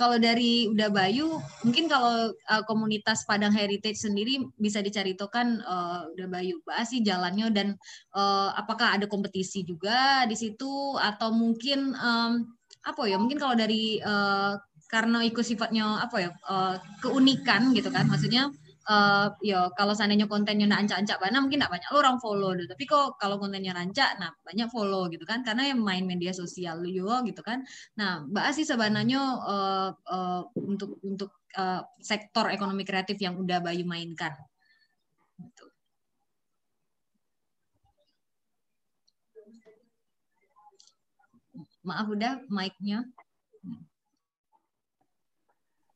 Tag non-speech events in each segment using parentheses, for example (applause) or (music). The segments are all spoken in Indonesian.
kalau dari Uda Bayu, mungkin kalau uh, komunitas Padang Heritage sendiri bisa diceritakan uh, Uda Bayu, bahas sih jalannya dan uh, apakah ada kompetisi juga di situ atau mungkin um, apa ya? Mungkin kalau dari uh, karena ikut sifatnya apa ya uh, keunikan gitu kan, maksudnya uh, ya kalau seandainya kontennya nak ancak-ancak mana mungkin tidak banyak orang follow deh. Tapi kok kalau kontennya rancak, nah banyak follow gitu kan, karena yang main media sosial juga gitu kan. Nah, Mbak sih sebenarnya uh, uh, untuk untuk uh, sektor ekonomi kreatif yang udah Bayu mainkan. Gitu. Maaf udah mic-nya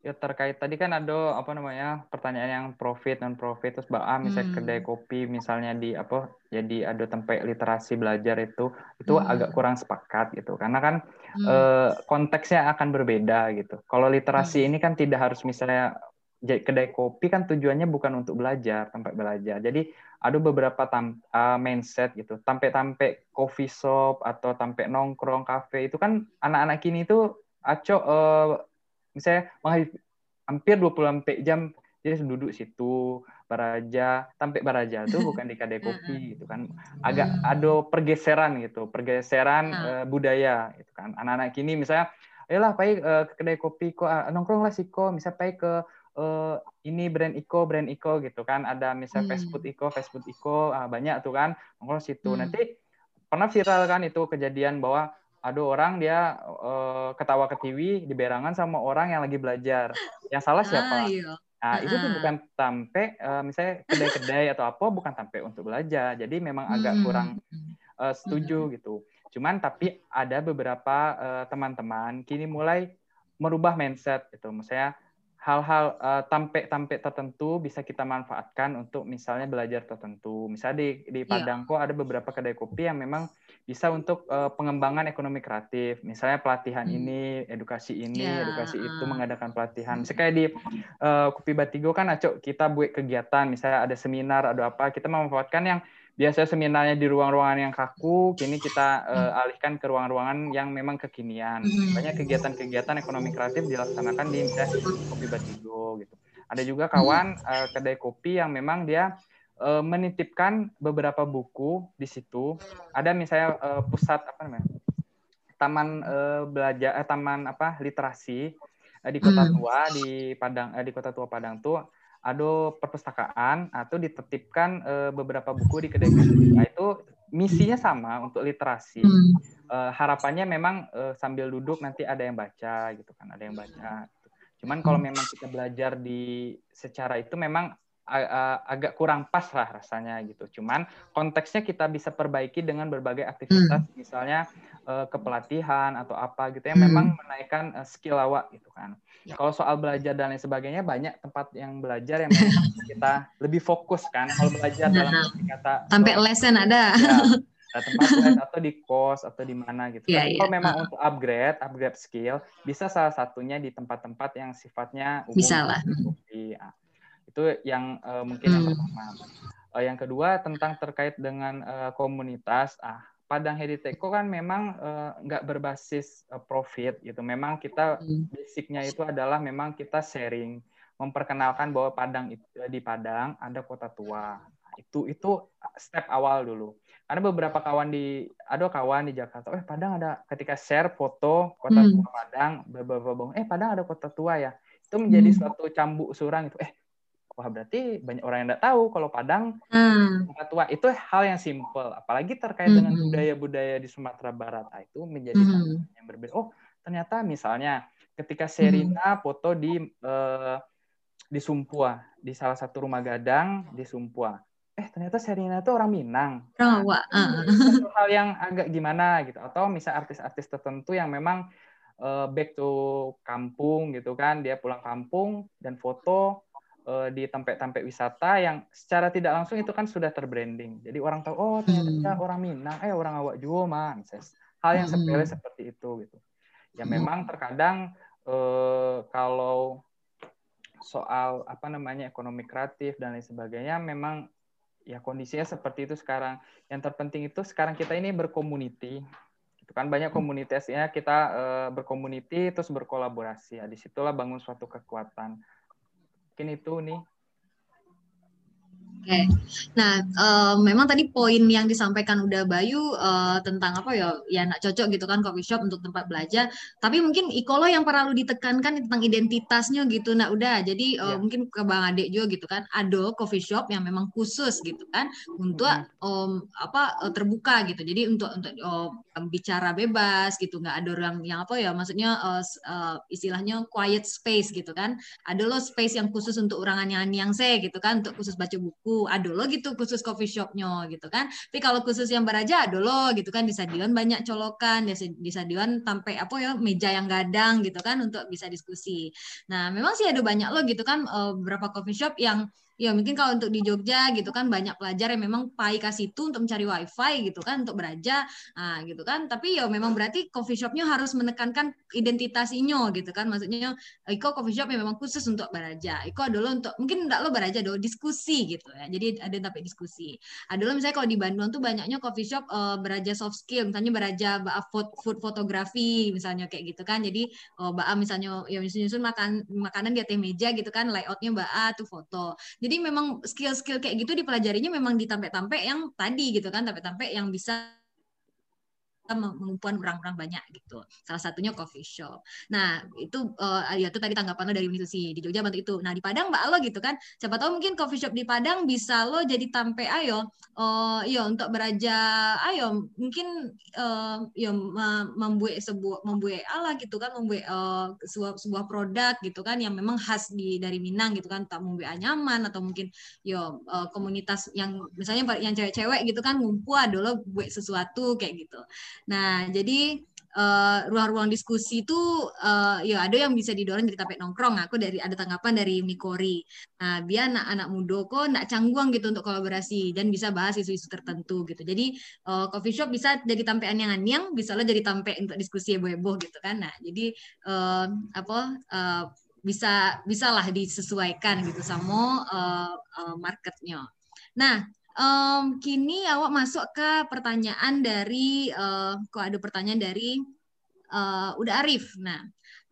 ya terkait tadi kan ada apa namanya pertanyaan yang profit non profit terus bah misalnya hmm. kedai kopi misalnya di apa jadi ada tempat literasi belajar itu itu hmm. agak kurang sepakat gitu karena kan hmm. eh, konteksnya akan berbeda gitu kalau literasi hmm. ini kan tidak harus misalnya kedai kopi kan tujuannya bukan untuk belajar tempat belajar jadi ada beberapa tam, uh, mindset gitu tampe-tampe coffee shop atau tampe nongkrong kafe itu kan anak-anak kini itu aco uh, misalnya hampir 24 jam jadi duduk situ baraja sampai baraja tuh (laughs) bukan di kedai kopi gitu kan. Agak ada pergeseran gitu pergeseran uh, budaya gitu kan. Anak-anak kini misalnya ayolah pai uh, ke kedai kopi kok uh, nongkrong lah siko misalnya pai ke uh, ini brand Iko brand Iko gitu kan. Ada misalnya hmm. fast food Iko fast food Iko uh, banyak tuh kan nongkrong situ. Hmm. nanti pernah viral kan itu kejadian bahwa ada orang dia uh, ketawa ke TV di berangan sama orang yang lagi belajar. Yang salah siapa? Ah, iya. Nah, itu tuh bukan tampe uh, misalnya kedai-kedai atau apa bukan tampe untuk belajar. Jadi memang agak hmm. kurang uh, setuju hmm. gitu. Cuman tapi ada beberapa teman-teman uh, kini mulai merubah mindset gitu. Misalnya hal-hal uh, tampe-tampe tertentu bisa kita manfaatkan untuk misalnya belajar tertentu. Misalnya di di iya. Padang kok ada beberapa kedai kopi yang memang bisa untuk uh, pengembangan ekonomi kreatif. Misalnya pelatihan hmm. ini edukasi ini yeah. edukasi itu mengadakan pelatihan. Misalnya kayak di uh, Kopi Batigo kan acok kita buat kegiatan. Misalnya ada seminar ada apa kita memanfaatkan yang biasa seminarnya di ruang-ruangan yang kaku kini kita uh, alihkan ke ruang-ruangan yang memang kekinian. Hmm. banyak kegiatan-kegiatan ekonomi kreatif dilaksanakan di misalnya Kopi Batigo gitu. Ada juga kawan uh, kedai kopi yang memang dia uh, menitipkan beberapa buku di situ. Ada misalnya uh, pusat apa namanya? Taman uh, belajar eh, taman apa? literasi uh, di Kota hmm. Tua di Padang uh, di Kota Tua Padang tuh ada perpustakaan atau ditetipkan uh, beberapa buku di kedai. Nah, itu misinya sama untuk literasi. Hmm. Uh, harapannya memang uh, sambil duduk nanti ada yang baca gitu kan, ada yang baca. Cuman kalau hmm. memang kita belajar di secara itu memang agak kurang pas lah rasanya gitu. Cuman konteksnya kita bisa perbaiki dengan berbagai aktivitas, hmm. misalnya uh, kepelatihan atau apa gitu yang hmm. memang menaikkan uh, skill awak gitu kan. Ya. Kalau soal belajar dan lain sebagainya banyak tempat yang belajar yang memang kita (laughs) lebih fokus kan. Kalau belajar nah, dalam kata sampai lesson ada. Ya, (laughs) tempat atau di kos atau di mana gitu. Ya, ya. Kalau memang uh. untuk upgrade, upgrade skill, bisa salah satunya di tempat-tempat yang sifatnya umum. Bisa lah. Iya. Itu yang uh, mungkin yang hmm. pertama. Uh, yang kedua tentang terkait dengan uh, komunitas. Ah, Padang Heritage kan memang nggak uh, berbasis uh, profit gitu. Memang kita hmm. basicnya itu adalah memang kita sharing, memperkenalkan bahwa Padang itu di Padang ada kota tua. Itu itu step awal dulu. Ada beberapa kawan di ada kawan di Jakarta, eh Padang ada ketika share foto kota hmm. tua Padang, beberapa eh Padang ada kota tua ya. Itu menjadi hmm. suatu cambuk surang itu. Eh wah berarti banyak orang yang tidak tahu kalau Padang hmm. tua itu hal yang simple apalagi terkait hmm. dengan budaya-budaya di Sumatera Barat nah, itu menjadi hmm. yang berbeda oh ternyata misalnya ketika Serina hmm. foto di uh, di Sumpua di salah satu rumah gadang di Sumpua eh ternyata Serina itu orang Minang nah, uh. hal yang agak gimana gitu atau misal artis-artis tertentu yang memang uh, back to kampung gitu kan dia pulang kampung dan foto uh, di tempat-tempat wisata yang secara tidak langsung itu kan sudah terbranding. Jadi orang tahu oh ternyata hmm. orang Minang, eh orang awak juga mah, hal yang sepele hmm. seperti itu gitu. Ya hmm. memang terkadang uh, kalau soal apa namanya ekonomi kreatif dan lain sebagainya memang ya kondisinya seperti itu sekarang. Yang terpenting itu sekarang kita ini berkomuniti. Gitu. kan banyak komunitasnya kita uh, berkomuniti terus berkolaborasi ya di situlah bangun suatu kekuatan mungkin itu nih okay. nah uh, memang tadi poin yang disampaikan udah Bayu uh, tentang apa ya, ya nak cocok gitu kan coffee shop untuk tempat belajar. Tapi mungkin Ikolo yang perlu ditekankan tentang identitasnya gitu, nah udah. Jadi uh, yeah. mungkin ke Bang Adek juga gitu kan, ada coffee shop yang memang khusus gitu kan untuk um, apa terbuka gitu. Jadi untuk untuk um, bicara bebas gitu, nggak ada orang yang apa ya, maksudnya uh, uh, istilahnya quiet space gitu kan. Ada lo space yang khusus untuk orang yang yang saya gitu kan, untuk khusus baca buku ada lo gitu khusus coffee shopnya gitu kan. Tapi kalau khusus yang beraja ada lo gitu kan. Di stadion banyak colokan di stadion sampai apa ya meja yang gadang gitu kan untuk bisa diskusi. Nah memang sih ada banyak lo gitu kan eh, beberapa coffee shop yang ya mungkin kalau untuk di Jogja gitu kan banyak pelajar yang memang pai ke situ untuk mencari wifi gitu kan untuk beraja. Nah, gitu kan. Tapi ya memang berarti coffee shopnya harus menekankan identitas inyo gitu kan. Maksudnya Iko coffee shop yang memang khusus untuk beraja. Iko adalah untuk mungkin enggak lo beraja do diskusi gitu ya. Jadi ada tapi diskusi. Adalah misalnya kalau di Bandung tuh banyaknya coffee shop uh, beraja soft skill. Misalnya beraja food, food fotografi misalnya kayak gitu kan. Jadi uh, Mbak misalnya ya nyusun makan makanan di atas meja gitu kan. Layoutnya Mbak A tuh foto jadi memang skill-skill kayak gitu dipelajarinya memang di tampe-tampe yang tadi gitu kan, tampe-tampe yang bisa mengumpulkan orang-orang banyak gitu. Salah satunya coffee shop. Nah, itu uh, ya itu tadi tanggapan lo dari Susi di Jogja bantu itu. Nah, di Padang Mbak lo gitu kan. Siapa tahu mungkin coffee shop di Padang bisa lo jadi tampe ayo uh, yo untuk beraja ayo mungkin uh, yo membuat sebuah membuat ala gitu kan membuat uh, sebuah sebuah produk gitu kan yang memang khas di dari Minang gitu kan tak membuat nyaman atau mungkin yo uh, komunitas yang misalnya yang cewek-cewek gitu kan ngumpul dulu buat sesuatu kayak gitu. Nah, jadi eh, ruang-ruang uh, diskusi itu uh, ya ada yang bisa didorong jadi tapet nongkrong. Aku dari ada tanggapan dari Mikori. Nah, biar anak-anak muda kok nak canggung gitu untuk kolaborasi dan bisa bahas isu-isu tertentu gitu. Jadi uh, coffee shop bisa jadi tampean yang anyang, bisa lo jadi tampe untuk diskusi heboh-heboh gitu kan. Nah, jadi uh, apa uh, bisa bisalah disesuaikan gitu sama uh, uh, marketnya. Nah, Um, kini awak masuk ke pertanyaan dari, uh, kok ada pertanyaan dari uh, Uda Arif. Nah,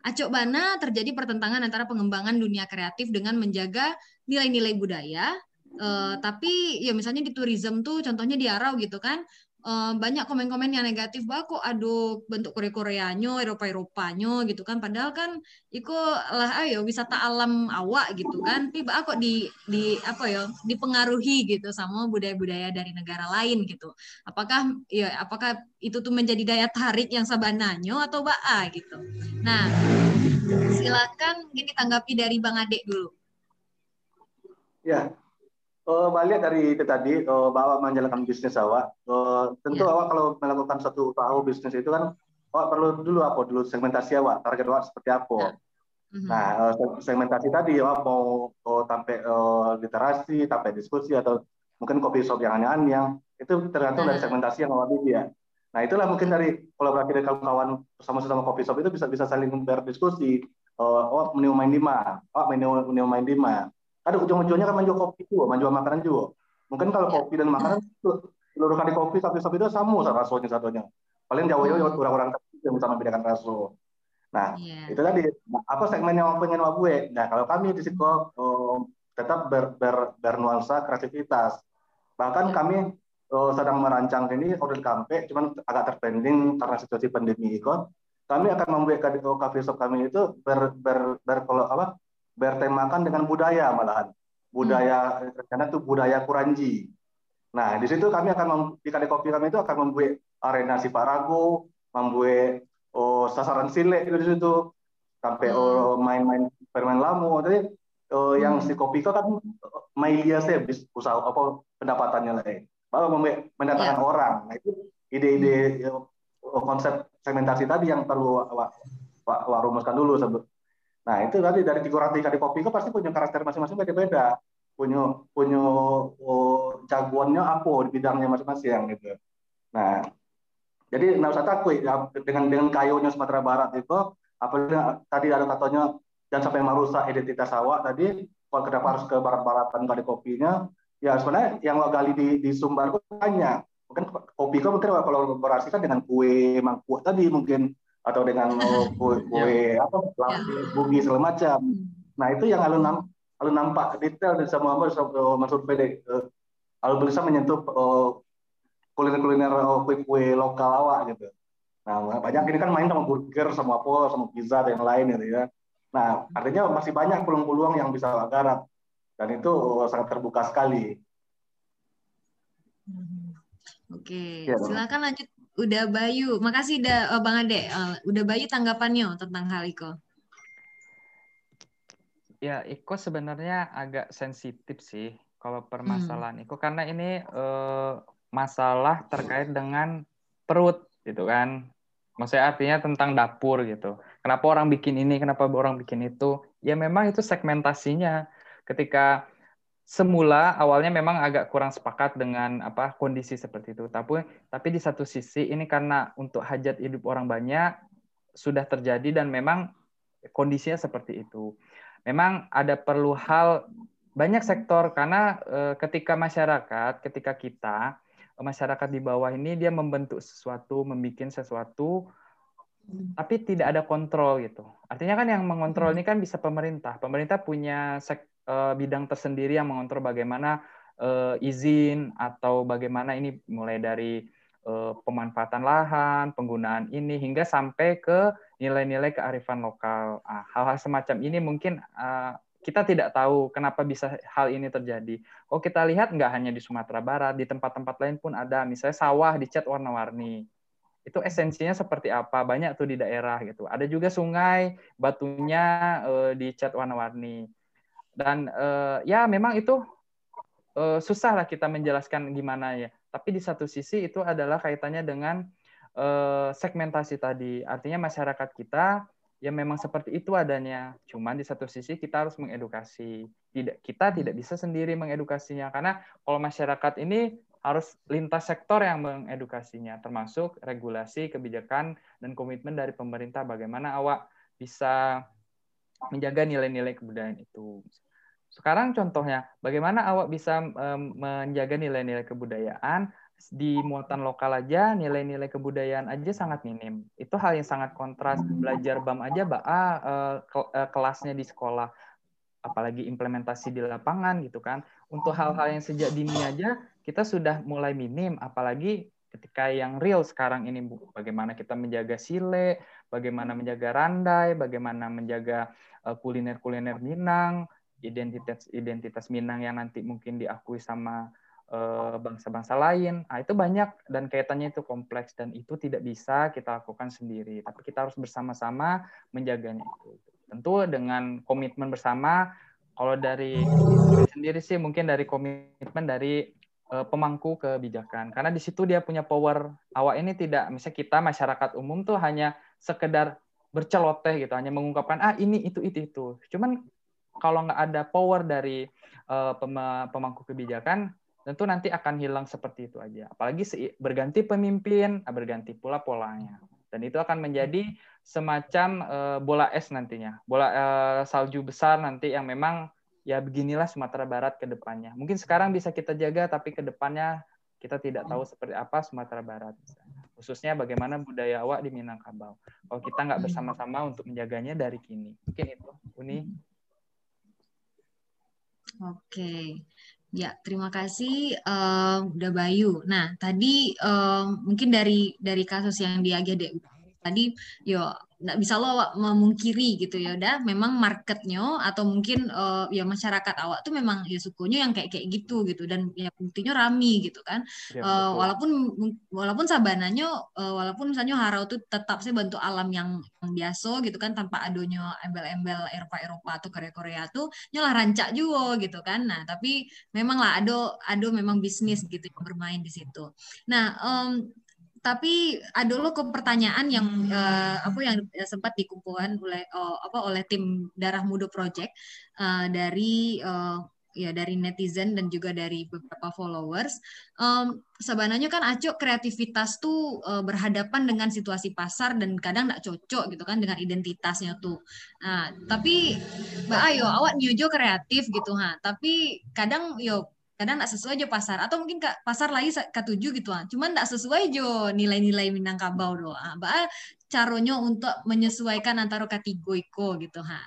acok bana terjadi pertentangan antara pengembangan dunia kreatif dengan menjaga nilai-nilai budaya. Uh, tapi ya misalnya di tourism tuh contohnya di Arau gitu kan, uh, banyak komen-komen yang negatif bah kok aduh bentuk Korea-Koreanya, Eropa-Eropanya gitu kan. Padahal kan itu lah ayo wisata alam awak gitu kan. Tapi bah kok di di apa ya dipengaruhi gitu sama budaya-budaya dari negara lain gitu. Apakah ya apakah itu tuh menjadi daya tarik yang sabananya atau bah gitu. Nah, silakan ini tanggapi dari Bang Adek dulu. Ya, Uh, balik dari itu tadi, uh, bahwa menjalankan bisnis awak, uh, tentu yeah. awak kalau melakukan satu usaha bisnis itu kan, awak perlu dulu apa dulu segmentasi awak, target awak seperti apa. Yeah. Mm-hmm. Nah, uh, segmentasi tadi awak mau uh, sampai uh, literasi, sampai diskusi atau mungkin kopi shop yang aneh-aneh yang itu tergantung yeah. dari segmentasi yang awak ya. Nah, itulah mungkin dari kolaborasi dari kawan-kawan bersama-sama kopi shop itu bisa bisa saling berdiskusi. Uh, awak menu main lima, awak menu menu main lima ada ujung-ujungnya kan menjual kopi juga, menjual makanan juga. Mungkin kalau ya. kopi dan makanan itu seluruh kali kopi satu-satu itu sama rasanya satunya. Paling jauh-jauh hmm. orang-orang yang bisa membedakan rasa. Nah, yeah. itu tadi apa segmen yang pengen gue. Nah, kalau kami di situ um, tetap ber, ber, bernuansa kreativitas. Bahkan yeah. kami uh, sedang merancang ini order kampe, cuman agak terpending karena situasi pandemi ikut. Kami akan membuat kafe shop kami itu ber, ber, ber, ber apa bertemakan dengan budaya malahan. Budaya hmm. karena itu budaya Kuranji. Nah, di situ kami akan di kali kopi kami itu akan membuat arena si Parago, membuat oh, sasaran silek di situ sampai hmm. oh, main-main permain lamu. Jadi oh, yang hmm. si kopi itu kan mailia bis usaha apa pendapatannya lain. Baru membuat mendatangkan yeah. orang. Nah, itu ide-ide hmm. Oh, konsep segmentasi tadi yang perlu Pak Pak rumuskan dulu Nah itu tadi dari tiga orang tiga di kopi itu pasti punya karakter masing-masing beda-beda, punya punya oh, jagoannya apa di bidangnya masing-masing gitu. Nah jadi nggak usah takut ya, dengan dengan kayunya Sumatera Barat itu apa tadi ada katanya dan sampai merusak identitas awak tadi kalau kenapa harus ke barat-baratan kali kopinya ya sebenarnya yang lo gali di, di Sumbar itu banyak. Mungkin kopi kan mungkin kalau kolaborasi kan dengan kue mangkuk tadi mungkin atau dengan (laughs) kue, kue apa bumi segala macam. Nah itu yang alun nam, alun nampak detail dan sama Mas Pede alun bisa menyentuh kuliner-kuliner kue-kue lokal awak gitu. Nah banyak ini kan main sama burger, sama apa, sama pizza dan yang lain gitu ya. Nah artinya masih banyak peluang-peluang yang bisa garap dan itu sangat terbuka sekali. Oke, ya, silakan lanjut. Udah Bayu, makasih udah oh, Bang Ade. Uh, udah Bayu tanggapannya tentang hal Iko. Ya, Iko sebenarnya agak sensitif sih kalau permasalahan hmm. Iko karena ini uh, masalah terkait dengan perut gitu kan. Maksudnya artinya tentang dapur gitu. Kenapa orang bikin ini, kenapa orang bikin itu? Ya memang itu segmentasinya. Ketika semula awalnya memang agak kurang sepakat dengan apa kondisi seperti itu. Tapi tapi di satu sisi ini karena untuk hajat hidup orang banyak sudah terjadi dan memang kondisinya seperti itu. Memang ada perlu hal banyak sektor karena e, ketika masyarakat, ketika kita masyarakat di bawah ini dia membentuk sesuatu, membuat sesuatu tapi tidak ada kontrol gitu. Artinya kan yang mengontrol ini kan bisa pemerintah. Pemerintah punya sek uh, bidang tersendiri yang mengontrol bagaimana uh, izin atau bagaimana ini mulai dari uh, pemanfaatan lahan, penggunaan ini hingga sampai ke nilai-nilai kearifan lokal. hal hal-hal semacam ini mungkin uh, kita tidak tahu kenapa bisa hal ini terjadi. Oh kita lihat nggak hanya di Sumatera Barat, di tempat-tempat lain pun ada. Misalnya sawah dicat warna-warni. Itu esensinya seperti apa? Banyak tuh di daerah gitu. Ada juga sungai, batunya uh, dicat warna-warni dan uh, ya memang itu uh, susah lah kita menjelaskan gimana ya. Tapi di satu sisi itu adalah kaitannya dengan uh, segmentasi tadi. Artinya masyarakat kita ya memang seperti itu adanya. Cuman di satu sisi kita harus mengedukasi. Tidak kita tidak bisa sendiri mengedukasinya. Karena kalau masyarakat ini harus lintas sektor yang mengedukasinya. Termasuk regulasi kebijakan dan komitmen dari pemerintah bagaimana awak bisa menjaga nilai-nilai kebudayaan itu. Sekarang contohnya, bagaimana awak bisa menjaga nilai-nilai kebudayaan di muatan lokal aja nilai-nilai kebudayaan aja sangat minim. Itu hal yang sangat kontras. Belajar BAM aja BA uh, kelasnya di sekolah, apalagi implementasi di lapangan gitu kan. Untuk hal-hal yang sejak dini aja kita sudah mulai minim, apalagi ketika yang real sekarang ini bagaimana kita menjaga sile, bagaimana menjaga randai, bagaimana menjaga kuliner-kuliner Minang, identitas identitas Minang yang nanti mungkin diakui sama eh, bangsa-bangsa lain. Nah, itu banyak dan kaitannya itu kompleks dan itu tidak bisa kita lakukan sendiri. Tapi kita harus bersama-sama menjaganya itu. Tentu dengan komitmen bersama. Kalau dari sendiri sih mungkin dari komitmen dari uh, pemangku kebijakan. Karena di situ dia punya power. Awak ini tidak, misalnya kita masyarakat umum tuh hanya sekedar berceloteh gitu, hanya mengungkapkan ah ini itu itu itu. Cuman kalau nggak ada power dari uh, pemangku kebijakan, tentu nanti akan hilang seperti itu aja. Apalagi berganti pemimpin, ah, berganti pula polanya. Dan itu akan menjadi semacam uh, bola es nantinya, bola uh, salju besar nanti yang memang ya beginilah Sumatera Barat ke depannya. Mungkin sekarang bisa kita jaga, tapi ke depannya kita tidak tahu seperti apa Sumatera Barat. Khususnya bagaimana budaya awak di Minangkabau. Kalau kita nggak bersama-sama untuk menjaganya dari kini. Mungkin itu, Uni. Oke. Ya, terima kasih um, udah Bayu. Nah, tadi um, mungkin dari dari kasus yang di AGD tadi yo nggak bisa lo memungkiri gitu ya. Udah memang marketnya atau mungkin uh, ya masyarakat awak tuh memang ya sukunya yang kayak kayak gitu gitu. Dan ya buktinya rami gitu kan. Ya, uh, walaupun walaupun sabananya uh, walaupun misalnya harau tuh tetap sih bantu alam yang, yang biasa gitu kan tanpa adanya embel-embel Eropa Eropa atau Korea Korea tuh nyalah rancak juga gitu kan. Nah tapi memang lah ado ado memang bisnis gitu yang bermain di situ. Nah um, tapi ada lo ke pertanyaan yang uh, apa yang sempat dikumpulkan oleh uh, apa oleh tim Darah Muda Project uh, dari uh, ya dari netizen dan juga dari beberapa followers. Um, sebenarnya kan Aco kreativitas tuh uh, berhadapan dengan situasi pasar dan kadang nggak cocok gitu kan dengan identitasnya tuh. Nah, tapi Mbak Ayo awak nyojo kreatif gitu ha. Tapi kadang yo kadang tidak sesuai jo pasar. Atau mungkin ke pasar lagi tujuh gitu ah. Cuman tidak sesuai jo nilai-nilai Minangkabau doa ah, bah caranya untuk menyesuaikan antara kategoriko gitu ha.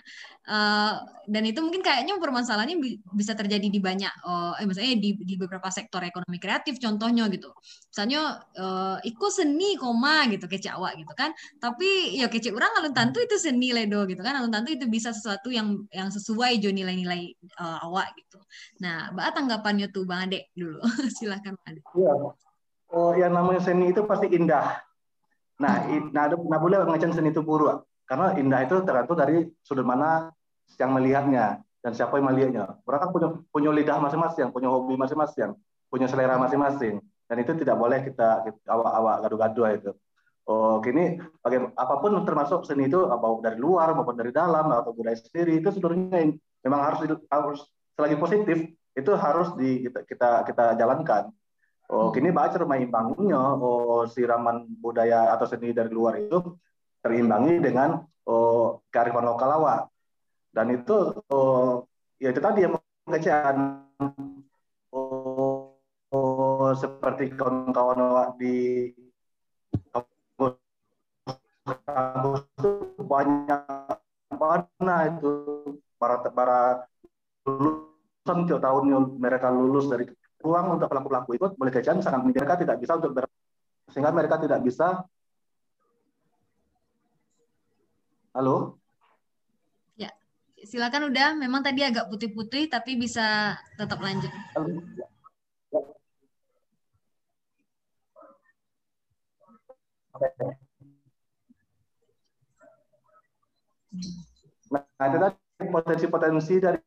Uh, dan itu mungkin kayaknya permasalahannya bisa terjadi di banyak uh, eh misalnya di, di beberapa sektor ekonomi kreatif contohnya gitu. Misalnya uh, ikut seni koma gitu kece awak gitu kan. Tapi ya kece orang alun tantu itu seni ledo gitu kan. Alun tantu itu bisa sesuatu yang yang sesuai jo nilai-nilai uh, awak gitu. Nah mbak tanggapannya tuh bang Ade dulu. (laughs) Silahkan Ade iya. Oh yang namanya seni itu pasti indah Nah, nah, nah boleh mengajar seni itu purwa. Karena indah itu tergantung dari sudut mana yang melihatnya dan siapa yang melihatnya. Orang kan punya punya lidah masing-masing, punya hobi masing-masing, punya selera masing-masing. Dan itu tidak boleh kita, awak-awak gaduh-gaduh itu. Oh, kini bagaimana apa pun termasuk seni itu mau dari luar maupun dari dalam atau budaya sendiri itu sebenarnya memang harus harus selagi positif itu harus di kita kita, kita jalankan Oh, kini baca rumah imbangnya oh, siraman budaya atau seni dari luar itu terimbangi dengan oh, kearifan lokal awak. Dan itu oh, ya itu tadi yang mengecewakan oh, oh, seperti kawan-kawan awak di kampus banyak mana itu. Para para lulusan tiap tahun mereka lulus dari ruang untuk pelaku-pelaku itu boleh jajan sangat mereka tidak bisa untuk ber, sehingga mereka tidak bisa. Halo? Ya silakan udah memang tadi agak putih-putih tapi bisa tetap lanjut. Nah, itu tadi potensi-potensi dari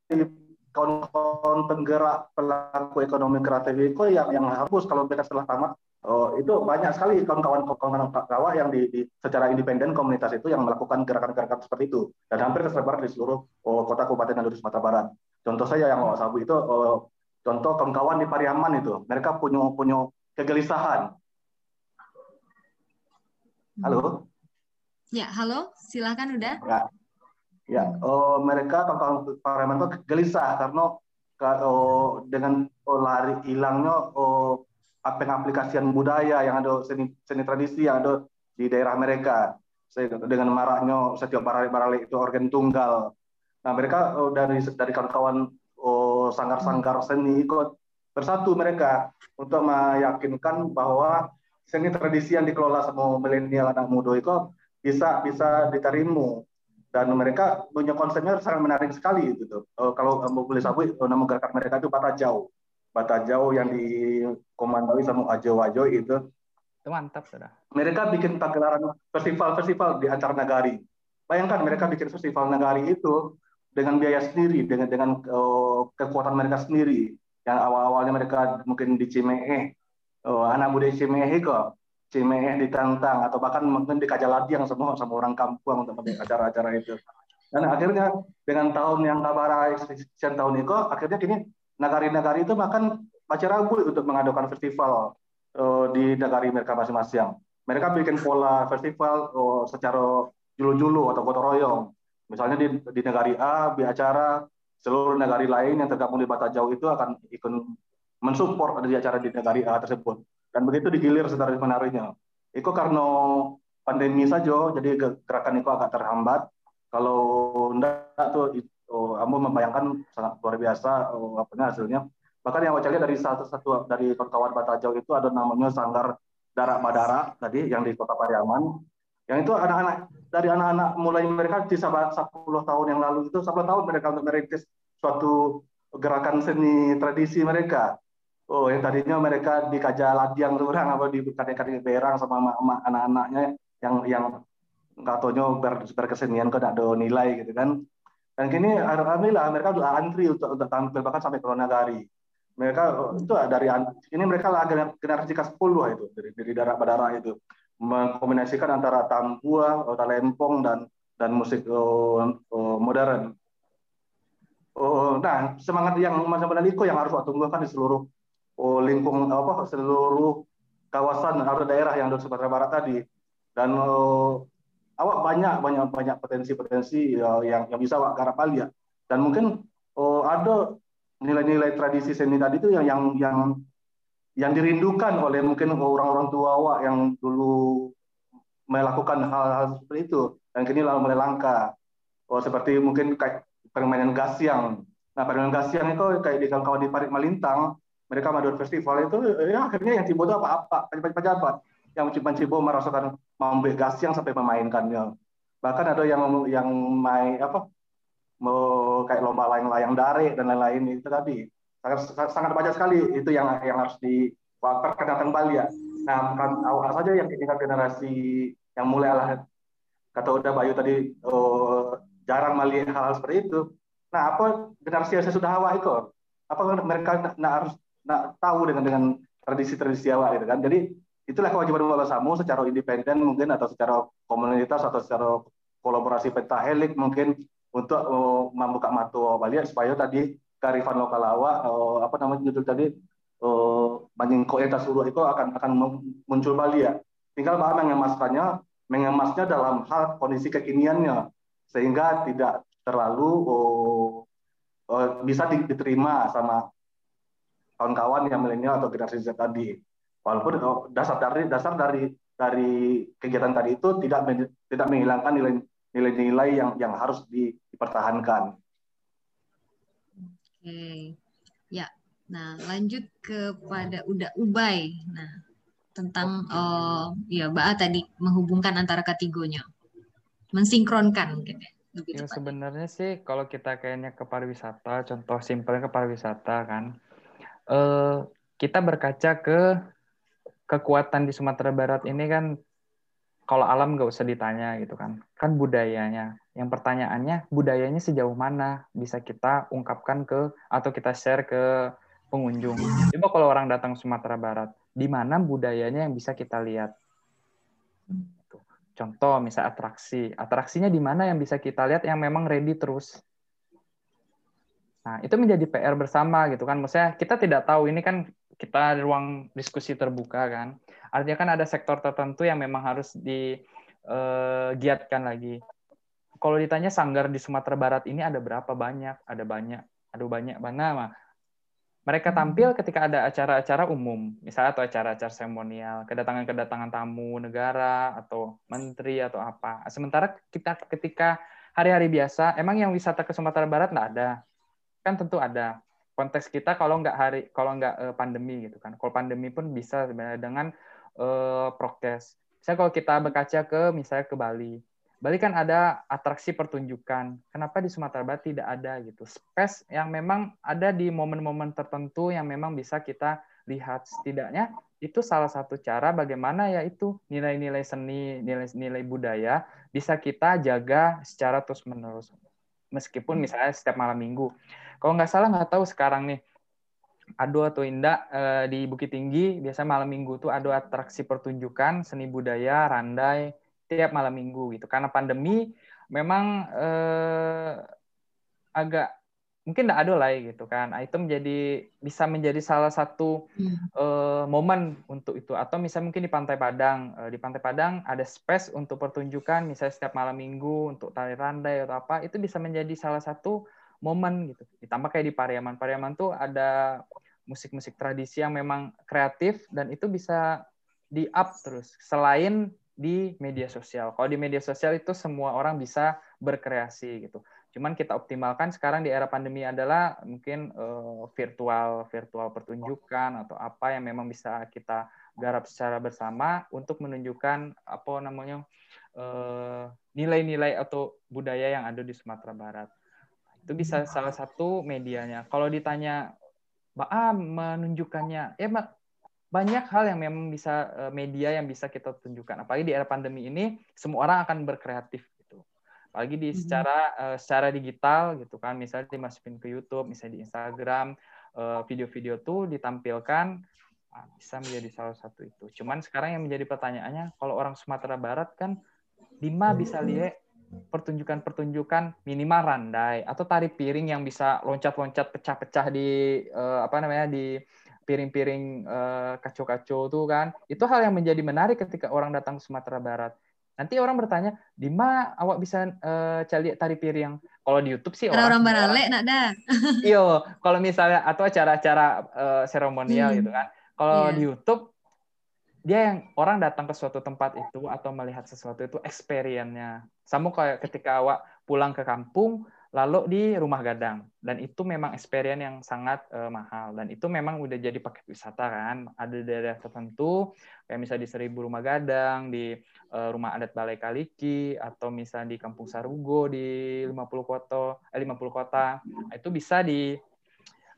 kawan-kawan penggerak pelaku ekonomi kreatif itu yang yang harus kalau mereka setelah tamat oh, itu banyak sekali kawan-kawan kawan kawan yang di, di secara independen komunitas itu yang melakukan gerakan-gerakan seperti itu dan hampir tersebar di seluruh oh, kota kabupaten dan Sumatera Barat. Contoh saya yang Sabu itu oh, contoh kawan-kawan di Pariaman itu mereka punya punya kegelisahan. Halo. Ya, halo, silakan udah. Ya. Ya, oh, mereka kawan-kawan Pareman itu gelisah karena oh, dengan oh, lari hilangnya oh, aplikasian budaya yang ada seni, seni tradisi yang ada di daerah mereka. Dengan maraknya setiap barale-barale itu organ tunggal. Nah mereka oh, dari dari kawan-kawan oh, sanggar-sanggar seni ikut bersatu mereka untuk meyakinkan bahwa seni tradisi yang dikelola sama milenial anak muda itu bisa bisa diterima dan mereka punya konsepnya sangat menarik sekali gitu. Uh, kalau mau boleh sabut uh, nama gerakan mereka itu Bata Jauh. Bata Jauh yang dikomandoi sama Ajo Ajo itu. Itu mantap sudah. Mereka bikin pagelaran festival-festival di antar negari. Bayangkan mereka bikin festival negari itu dengan biaya sendiri, dengan dengan uh, kekuatan mereka sendiri. Yang awal-awalnya mereka mungkin di Cimehe, uh, anak muda Cimehe kok Cimehe ditantang atau bahkan mungkin di yang semua sama orang kampung untuk acara-acara itu. Dan akhirnya dengan tahun yang kabara sekian tahun itu, akhirnya kini nagari-nagari itu makan baca ragu untuk mengadakan festival uh, di negari mereka masing-masing. Mereka bikin pola festival uh, secara julu-julu atau gotong royong. Misalnya di, di negari A, di acara seluruh negari lain yang tergabung di Bata Jauh itu akan ikut mensupport di acara di negari A tersebut dan begitu digilir secara menariknya. Itu karena pandemi saja, jadi gerakan itu agak terhambat. Kalau enggak tuh oh, kamu membayangkan sangat luar biasa oh, apa hasilnya. Bahkan yang wajahnya dari satu satu dari kawan Batajau itu ada namanya Sanggar Darak Madara tadi yang di Kota Pariaman. Yang itu anak-anak dari anak-anak mulai mereka di 10 tahun yang lalu itu 10 tahun mereka untuk merintis suatu gerakan seni tradisi mereka oh yang tadinya mereka di ladiang orang apa di kadek-kadek berang sama anak-anaknya yang yang nggak tahu ber, berkesenian kok ada nilai gitu kan. Dan kini alhamdulillah mereka sudah antri untuk untuk tampil bahkan sampai ke negari mereka itu dari ini mereka lah generasi ke 10 itu dari dari darah berdarah itu. Mengkombinasikan antara tambua, talempong dan dan musik oh, oh, modern. Oh, nah semangat yang macam Liko yang harus tumbuhkan di seluruh oh, lingkung apa seluruh kawasan atau daerah yang ada Sumatera Barat tadi dan oh, awak banyak banyak banyak potensi-potensi uh, yang yang bisa awak garap ya dan mungkin oh, ada nilai-nilai tradisi seni tadi itu yang yang yang yang dirindukan oleh mungkin orang-orang tua awak yang dulu melakukan hal-hal seperti itu dan kini lalu mulai langka. Oh, seperti mungkin kayak permainan gasyang. Nah, permainan gasyang itu kayak di kawan di Parit Malintang, mereka madu festival itu ya akhirnya yang tiba itu apa-apa, pejabat-pejabat yang mencibo merasakan mengambil gasyang sampai memainkannya. Bahkan ada yang yang main apa mau kayak lomba layang-layang dare dan lain-lain itu tadi sangat sangat banyak sekali itu yang yang harus diperkenalkan kembali ya. Nah, kan awal saja yang tingkat generasi yang mulai lah kata udah Bayu tadi oh, jarang melihat hal-hal seperti itu. Nah, apa generasi yang sudah awal itu? Apa mereka nak harus nak tahu dengan dengan tradisi-tradisi awal gitu kan? Jadi itulah kewajiban Bapak Samu secara independen mungkin atau secara komunitas atau secara kolaborasi pentahelik mungkin untuk uh, membuka mata Bali supaya tadi kearifan lokal awak uh, apa namanya judul tadi uh, Banjingko Eta Suruh itu akan akan muncul Bali ya. Tinggal bahan mengemaskannya, mengemasnya dalam hal kondisi kekiniannya sehingga tidak terlalu uh, uh, bisa diterima sama kawan-kawan yang milenial atau generasi Z tadi. Walaupun uh, dasar dari dasar dari dari kegiatan tadi itu tidak tidak menghilangkan nilai nilai-nilai yang yang harus dipertahankan. Oke, ya. Nah, lanjut kepada udah Ubay. Nah, tentang oh, ya Mbak tadi menghubungkan antara ketigonya, mensinkronkan mungkin ya. Lebih ya, sebenarnya sih kalau kita kayaknya ke pariwisata, contoh simpelnya ke pariwisata kan, eh, kita berkaca ke kekuatan di Sumatera Barat ini kan kalau alam nggak usah ditanya gitu kan. Kan budayanya. Yang pertanyaannya budayanya sejauh mana? Bisa kita ungkapkan ke atau kita share ke pengunjung. Coba kalau orang datang Sumatera Barat di mana budayanya yang bisa kita lihat? Gitu. contoh misal atraksi. Atraksinya di mana yang bisa kita lihat yang memang ready terus nah itu menjadi PR bersama gitu kan maksudnya kita tidak tahu ini kan kita ruang diskusi terbuka kan. Artinya kan ada sektor tertentu yang memang harus digiatkan eh, lagi. Kalau ditanya sanggar di Sumatera Barat ini ada berapa banyak? Ada banyak. Ada banyak mana mah. Mereka tampil ketika ada acara-acara umum, misalnya atau acara-acara seremonial, kedatangan-kedatangan tamu negara atau menteri atau apa. Sementara kita ketika hari-hari biasa, emang yang wisata ke Sumatera Barat nggak ada? Kan tentu ada konteks kita kalau nggak hari kalau nggak uh, pandemi gitu kan. Kalau pandemi pun bisa sebenarnya dengan uh, prokes. Misalnya kalau kita berkaca ke misalnya ke Bali. Bali kan ada atraksi pertunjukan. Kenapa di Sumatera Barat tidak ada gitu? Space yang memang ada di momen-momen tertentu yang memang bisa kita lihat setidaknya itu salah satu cara bagaimana ya itu nilai-nilai seni, nilai-nilai budaya bisa kita jaga secara terus-menerus. Meskipun misalnya setiap malam minggu kalau nggak salah nggak tahu sekarang nih, Ado atau Indah eh, di Bukit Tinggi biasa malam minggu tuh ada atraksi pertunjukan seni budaya randai tiap malam minggu gitu. Karena pandemi memang eh, agak mungkin tidak ada lah gitu kan. Nah, itu menjadi bisa menjadi salah satu hmm. uh, momen untuk itu. Atau misalnya mungkin di Pantai Padang, uh, di Pantai Padang ada space untuk pertunjukan, misalnya setiap malam minggu untuk tari randai atau apa, itu bisa menjadi salah satu momen gitu. Ditambah kayak di Pariaman. Pariaman tuh ada musik-musik tradisi yang memang kreatif dan itu bisa di up terus selain di media sosial. Kalau di media sosial itu semua orang bisa berkreasi gitu. Cuman kita optimalkan sekarang di era pandemi adalah mungkin uh, virtual virtual pertunjukan atau apa yang memang bisa kita garap secara bersama untuk menunjukkan apa namanya eh, nilai-nilai atau budaya yang ada di Sumatera Barat. Itu bisa salah satu medianya. Kalau ditanya, ah, menunjukkannya, ya banyak hal yang memang bisa eh, media yang bisa kita tunjukkan. Apalagi di era pandemi ini, semua orang akan berkreatif. Apalagi di mm-hmm. secara uh, secara digital gitu kan, misalnya dimasukin ke YouTube, misalnya di Instagram, uh, video-video tuh ditampilkan ah, bisa menjadi salah satu itu. Cuman sekarang yang menjadi pertanyaannya, kalau orang Sumatera Barat kan, Dima bisa lihat pertunjukan-pertunjukan minimal randai atau tari piring yang bisa loncat-loncat pecah-pecah di uh, apa namanya di piring-piring uh, kacau-kacau tuh kan itu hal yang menjadi menarik ketika orang datang ke Sumatera Barat nanti orang bertanya di mana awak bisa uh, cari tari piring kalau di YouTube sih orang orang barale nak dah (laughs) iyo kalau misalnya atau acara-acara uh, seremonial hmm. gitu kan kalau yeah. di YouTube dia yang orang datang ke suatu tempat itu atau melihat sesuatu itu experience-nya sama kayak ketika awak pulang ke kampung lalu di rumah gadang. Dan itu memang experience yang sangat uh, mahal. Dan itu memang udah jadi paket wisata kan. Ada daerah tertentu kayak misalnya di Seribu Rumah Gadang di uh, Rumah Adat Balai Kaliki atau misalnya di Kampung Sarugo di 50 kota eh 50 kota. Itu bisa di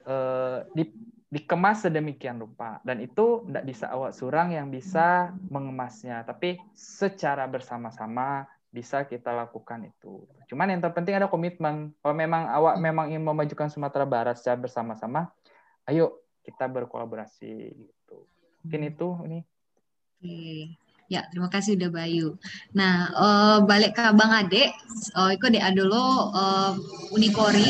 uh, di dikemas sedemikian rupa. Dan itu tidak bisa awak surang yang bisa mengemasnya. Tapi secara bersama-sama bisa kita lakukan itu. Cuman yang terpenting ada komitmen. Kalau memang awak memang ingin memajukan Sumatera Barat secara bersama-sama, ayo kita berkolaborasi gitu. Mungkin itu ini. Oke. Ya, terima kasih udah Bayu. Nah, uh, balik ke Bang Ade, uh, itu Ade dulu uh, Unikori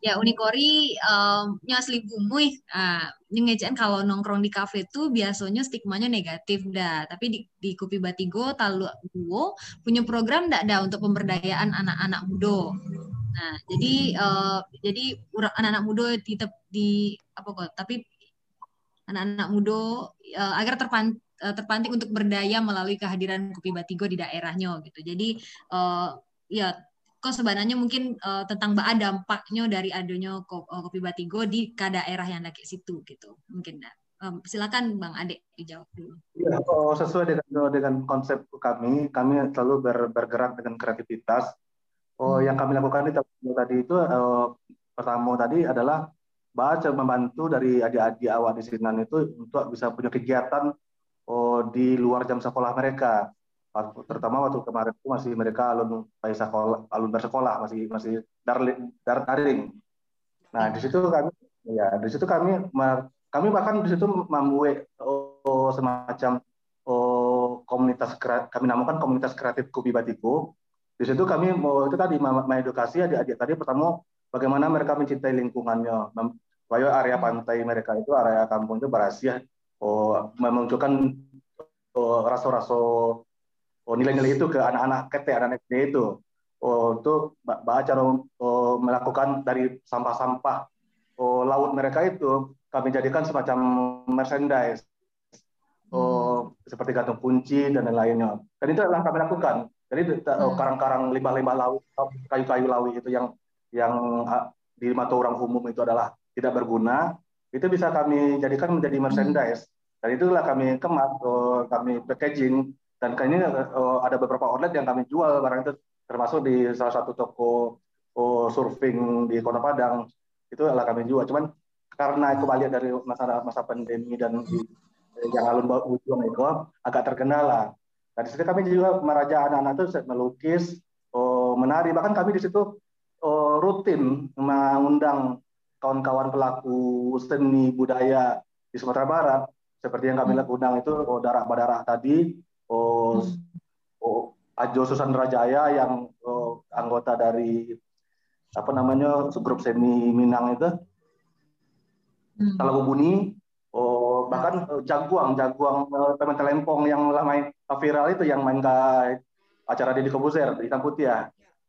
ya unikori um, nya asli bumui uh, ngejaan kalau nongkrong di kafe tuh biasanya stigmanya negatif dah tapi di, di Kupi Batigo Talu Duo punya program ndak ada untuk pemberdayaan anak-anak muda nah jadi uh, jadi anak-anak muda di, di apa kok tapi anak-anak muda uh, agar terpan, uh, terpantik untuk berdaya melalui kehadiran Kupi Batigo di daerahnya gitu. Jadi uh, ya kok sebenarnya mungkin uh, tentang baa dampaknya dari adanya eh, kopi batigo di ke daerah yang ada kayak situ gitu mungkin um, silakan bang Ade dijawab dulu. Ya, oh, sesuai dengan dengan konsep kami, kami selalu ber, bergerak dengan kreativitas. Oh, hmm. yang kami lakukan di tadi itu uh, pertama tadi adalah baca membantu dari adik-adik awal di sini itu untuk bisa punya kegiatan oh, di luar jam sekolah mereka terutama waktu kemarin itu masih mereka alun sekolah alun bersekolah masih masih daring dar daring. Nah di situ kami ya di situ kami kami bahkan di situ membuat oh, semacam oh, komunitas kami namakan komunitas kreatif Kopi Batiko di situ kami mau itu tadi mengedukasi adik-adik tadi pertama bagaimana mereka mencintai lingkungannya. Bahwa area pantai mereka itu area kampung itu berhasil oh, memunculkan oh, rasa-rasa nilai-nilai itu ke anak-anak KT, anak SD itu. Oh, itu baca oh, melakukan dari sampah-sampah oh, laut mereka itu kami jadikan semacam merchandise. Oh, hmm. seperti gantung kunci dan lain-lainnya. Dan itu adalah kami lakukan. Jadi oh, hmm. karang-karang limbah-limbah laut, kayu-kayu laut itu yang yang di mata orang umum itu adalah tidak berguna, itu bisa kami jadikan menjadi merchandise. Dan itulah kami kemas, oh, kami packaging dan ini uh, ada beberapa outlet yang kami jual barang itu termasuk di salah satu toko uh, surfing di Kota Padang itu adalah kami jual. Cuman karena kembali dari masa masa pandemi dan di, yang alun ujung itu agak terkendala. Nah, di situ kami juga meraja anak-anak itu melukis, uh, menari. Bahkan kami di situ uh, rutin mengundang kawan-kawan pelaku seni budaya di Sumatera Barat seperti yang kami hmm. undang itu oh, Darak Badarak tadi, oh, hmm. oh Ajo Susandra Jaya yang oh, anggota dari apa namanya grup seni Minang itu hmm. Talago Buni oh bahkan uh, Jaguang Jaguang teman telempong yang lah main viral itu yang main ke acara Deddy Kobuzer di Putih ya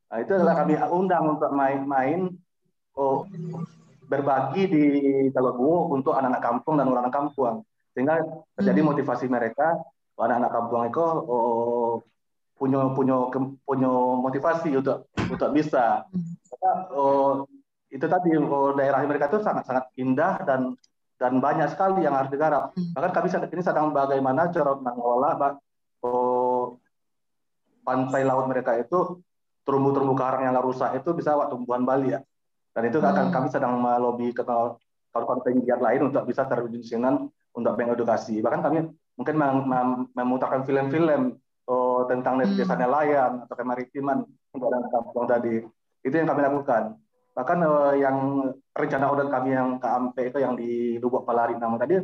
nah, itu adalah kami undang untuk main-main oh, berbagi di Talago untuk anak-anak kampung dan orang-orang kampung sehingga terjadi hmm. motivasi mereka anak-anak kampung itu oh, punya punya punya motivasi untuk untuk bisa Karena, oh, itu tadi oh, daerah mereka itu sangat sangat indah dan dan banyak sekali yang harus digarap. Hmm. Bahkan kami saat ini sedang bagaimana cara mengelola oh, pantai laut mereka itu terumbu-terumbu karang yang rusak itu bisa waktu tumbuhan Bali ya. Dan itu akan hmm. kami sedang melobi ke kawan-kawan penggiat lain untuk bisa terwujud untuk mengedukasi. Bahkan kami mungkin mem mem memutarkan film-film oh, tentang hmm. desa nelayan atau kemaritiman untuk kampung tadi. Itu yang kami lakukan. Bahkan uh, yang rencana order kami yang ke Ampe itu yang di Lubuk Palari nama tadi,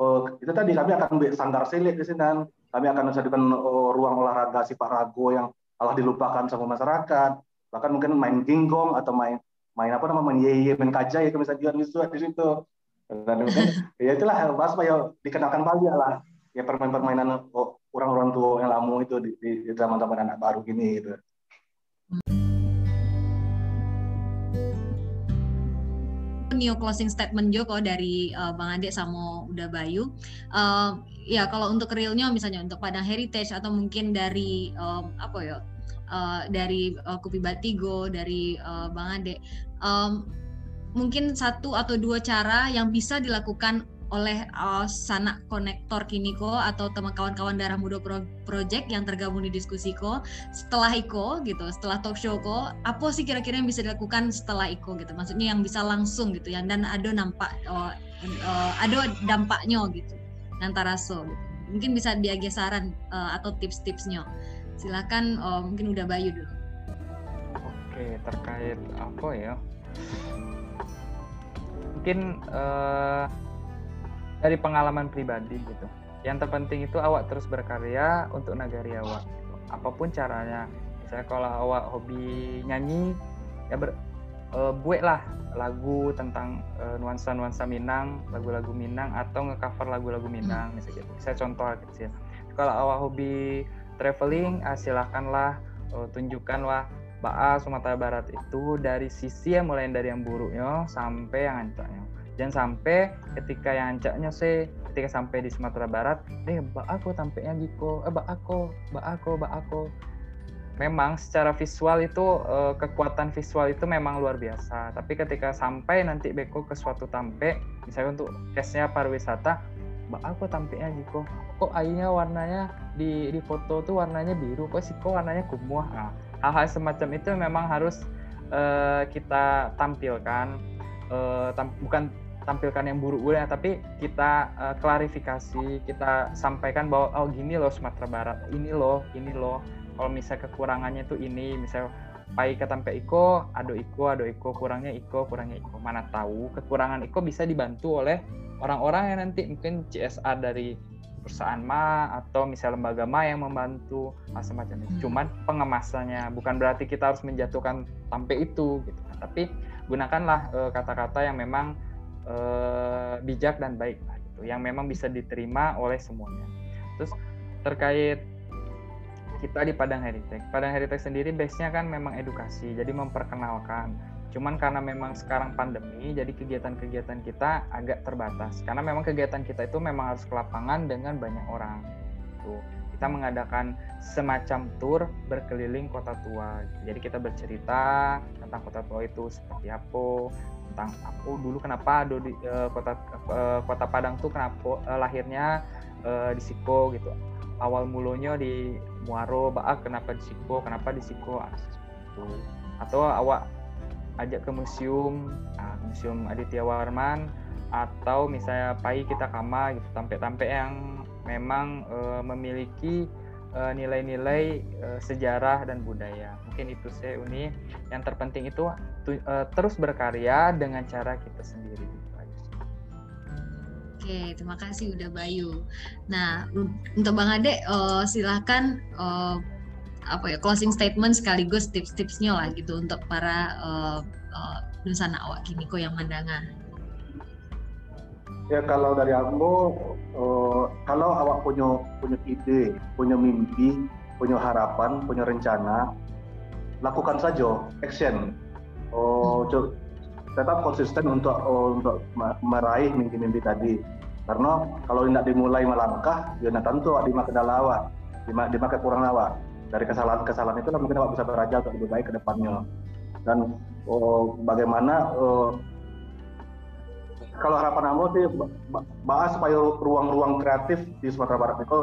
uh, itu tadi kami akan sanggar silik di sini. Kami akan menjadikan uh, ruang olahraga si Pak Rago yang malah dilupakan sama masyarakat. Bahkan mungkin main ginggong atau main main apa namanya main yeye main kaja ya misalnya di situ. Dan mungkin ya itulah bahas ya dikenalkan Bali lah ya permainan-permainan oh, orang-orang tua yang lama itu di, di, di zaman-zaman anak baru gini gitu. Neo closing statement Joko dari uh, Bang Ade sama Uda Bayu. Uh, ya kalau untuk realnya misalnya untuk Padang Heritage atau mungkin dari um, apa ya uh, dari uh, Kupi Batigo dari uh, Bang Ade, um, mungkin satu atau dua cara yang bisa dilakukan oleh uh, sanak konektor Kiniko atau teman kawan-kawan Darah Muda Pro Project yang tergabung di diskusi ko setelah Iko gitu, setelah talk show ko, apa sih kira-kira yang bisa dilakukan setelah Iko gitu? Maksudnya yang bisa langsung gitu ya dan ada nampak uh, uh, ada dampaknya gitu antara so gitu. Mungkin bisa diagi saran uh, atau tips-tipsnya. Silakan uh, mungkin udah Bayu dulu. Oke, terkait apa ya? Mungkin uh, dari pengalaman pribadi gitu. Yang terpenting itu awak terus berkarya untuk nagari awak. Gitu. Apa pun caranya. Misalnya kalau awak hobi nyanyi, ya ber, uh, buat lah lagu tentang uh, nuansa-nuansa Minang, lagu-lagu Minang atau ngecover lagu-lagu Minang misalnya gitu. Saya contoh kecil. Kalau awak hobi traveling, ah, silahkanlah uh, tunjukkanlah Ba'a Sumatera Barat itu dari sisi yang mulai dari yang buruknya sampai yang ancaknya jangan sampai ketika yang ancaknya sih ketika sampai di Sumatera Barat eh bak aku tampaknya Giko eh bak aku bak aku bak aku memang secara visual itu eh, kekuatan visual itu memang luar biasa. Tapi ketika sampai nanti Beko ke suatu tampe misalnya untuk case-nya pariwisata bak aku tampaknya Giko. Kok airnya warnanya di di foto tuh warnanya biru? Kok sih kok warnanya kumuh? Nah, hal-hal semacam itu memang harus uh, kita tampilkan. Uh, tam bukan tampilkan yang buruk ya tapi kita uh, klarifikasi kita sampaikan bahwa oh gini loh Sumatera Barat ini loh ini loh. Kalau misal kekurangannya itu ini misal pai ketampe iko ado iko ado iko kurangnya iko kurangnya iko. Mana tahu kekurangan iko bisa dibantu oleh orang-orang yang nanti mungkin CSR dari perusahaan ma atau misal lembaga ma yang membantu macam-macam. Hmm. cuman pengemasannya bukan berarti kita harus menjatuhkan tampe itu gitu. Tapi gunakanlah uh, kata-kata yang memang uh, bijak dan baik lah gitu yang memang bisa diterima oleh semuanya. Terus terkait kita di Padang Heritage. Padang Heritage sendiri base-nya kan memang edukasi jadi memperkenalkan. Cuman karena memang sekarang pandemi jadi kegiatan-kegiatan kita agak terbatas. Karena memang kegiatan kita itu memang harus ke lapangan dengan banyak orang gitu. Kita mengadakan semacam tour berkeliling kota tua. Jadi kita bercerita tentang kota tua itu seperti apa, tentang aku dulu kenapa ada di uh, kota uh, kota Padang tuh kenapa uh, lahirnya uh, di Siko gitu. Awal mulanya di Muaro Baak kenapa di Siko kenapa di Siko ah, itu atau awak ajak ke museum nah, museum Aditya Warman atau misalnya pai kita kama gitu tampe-tampe yang memang uh, memiliki nilai-nilai uh, sejarah dan budaya mungkin itu saya Uni yang terpenting itu uh, terus berkarya dengan cara kita sendiri. Oke, terima kasih udah Bayu. Nah, untuk Bang Ade, uh, silahkan uh, apa ya closing statement sekaligus tips-tipsnya lah gitu untuk para uh, uh, nusana awak kimiko yang mandangan. Ya kalau dari aku, uh, kalau awak punya punya ide, punya mimpi, punya harapan, punya rencana, lakukan saja, action. Oh tetap konsisten untuk oh, untuk meraih mimpi-mimpi tadi. Karena kalau tidak dimulai melangkah ya tentu di makan lawa di makan kurang lawa dari kesalahan-kesalahan itu mungkin awak bisa belajar untuk lebih baik ke depannya. Dan oh, bagaimana oh, kalau harapan kamu sih bahas supaya ruang-ruang kreatif di Sumatera Barat itu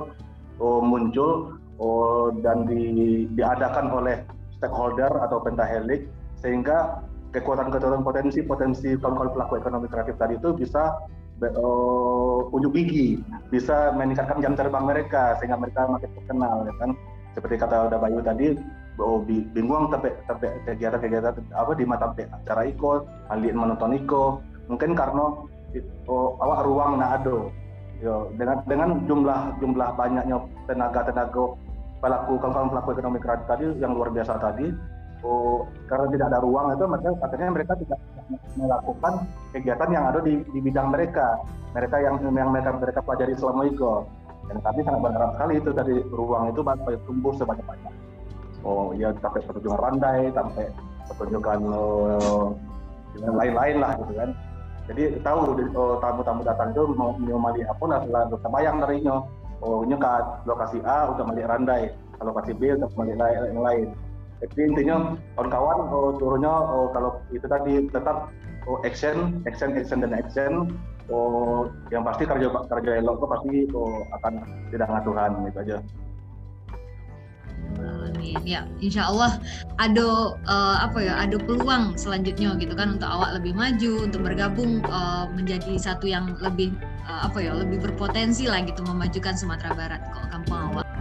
oh, muncul oh, dan di, diadakan oleh stakeholder atau pentahelik sehingga kekuatan-kekuatan potensi-potensi kawan-kawan pelaku ekonomi kreatif tadi itu bisa uh, unjuk gigi, bisa meningkatkan jam terbang mereka sehingga mereka makin terkenal, ya kan? Seperti kata udah Bayu tadi, oh, bingung kegiatan-kegiatan apa di mata acara Iko, alih menonton Iko, mungkin karena oh, awak ruang nak ado, Yo, dengan dengan jumlah jumlah banyaknya tenaga tenaga pelaku kawan-kawan pelaku ekonomi kreatif tadi yang luar biasa tadi, oh, karena tidak ada ruang itu mereka katanya mereka tidak melakukan kegiatan yang ada di, di bidang mereka. Mereka yang yang mereka mereka pelajari selama itu. Dan kami sangat berharap sekali itu dari ruang itu tumbuh sebanyak-banyak. Oh ya sampai pertunjukan randai sampai pertunjukan lain-lain lah gitu kan jadi tahu oh, tamu-tamu datang itu mau melihat apa lah setelah bayang darinya oh nyekat lokasi A untuk melihat randai lokasi B untuk melihat yang lain jadi intinya kawan-kawan oh, turunnya oh, kalau itu tadi tetap oh, action, action, action dan action. Oh, yang pasti kerja kerja elok itu pasti oh, akan tidak ngaturan gitu aja. Amin. Ya, insya Allah ada uh, apa ya, ada peluang selanjutnya gitu kan untuk awak lebih maju, untuk bergabung uh, menjadi satu yang lebih uh, apa ya, lebih berpotensi lah gitu memajukan Sumatera Barat kok kampung awak.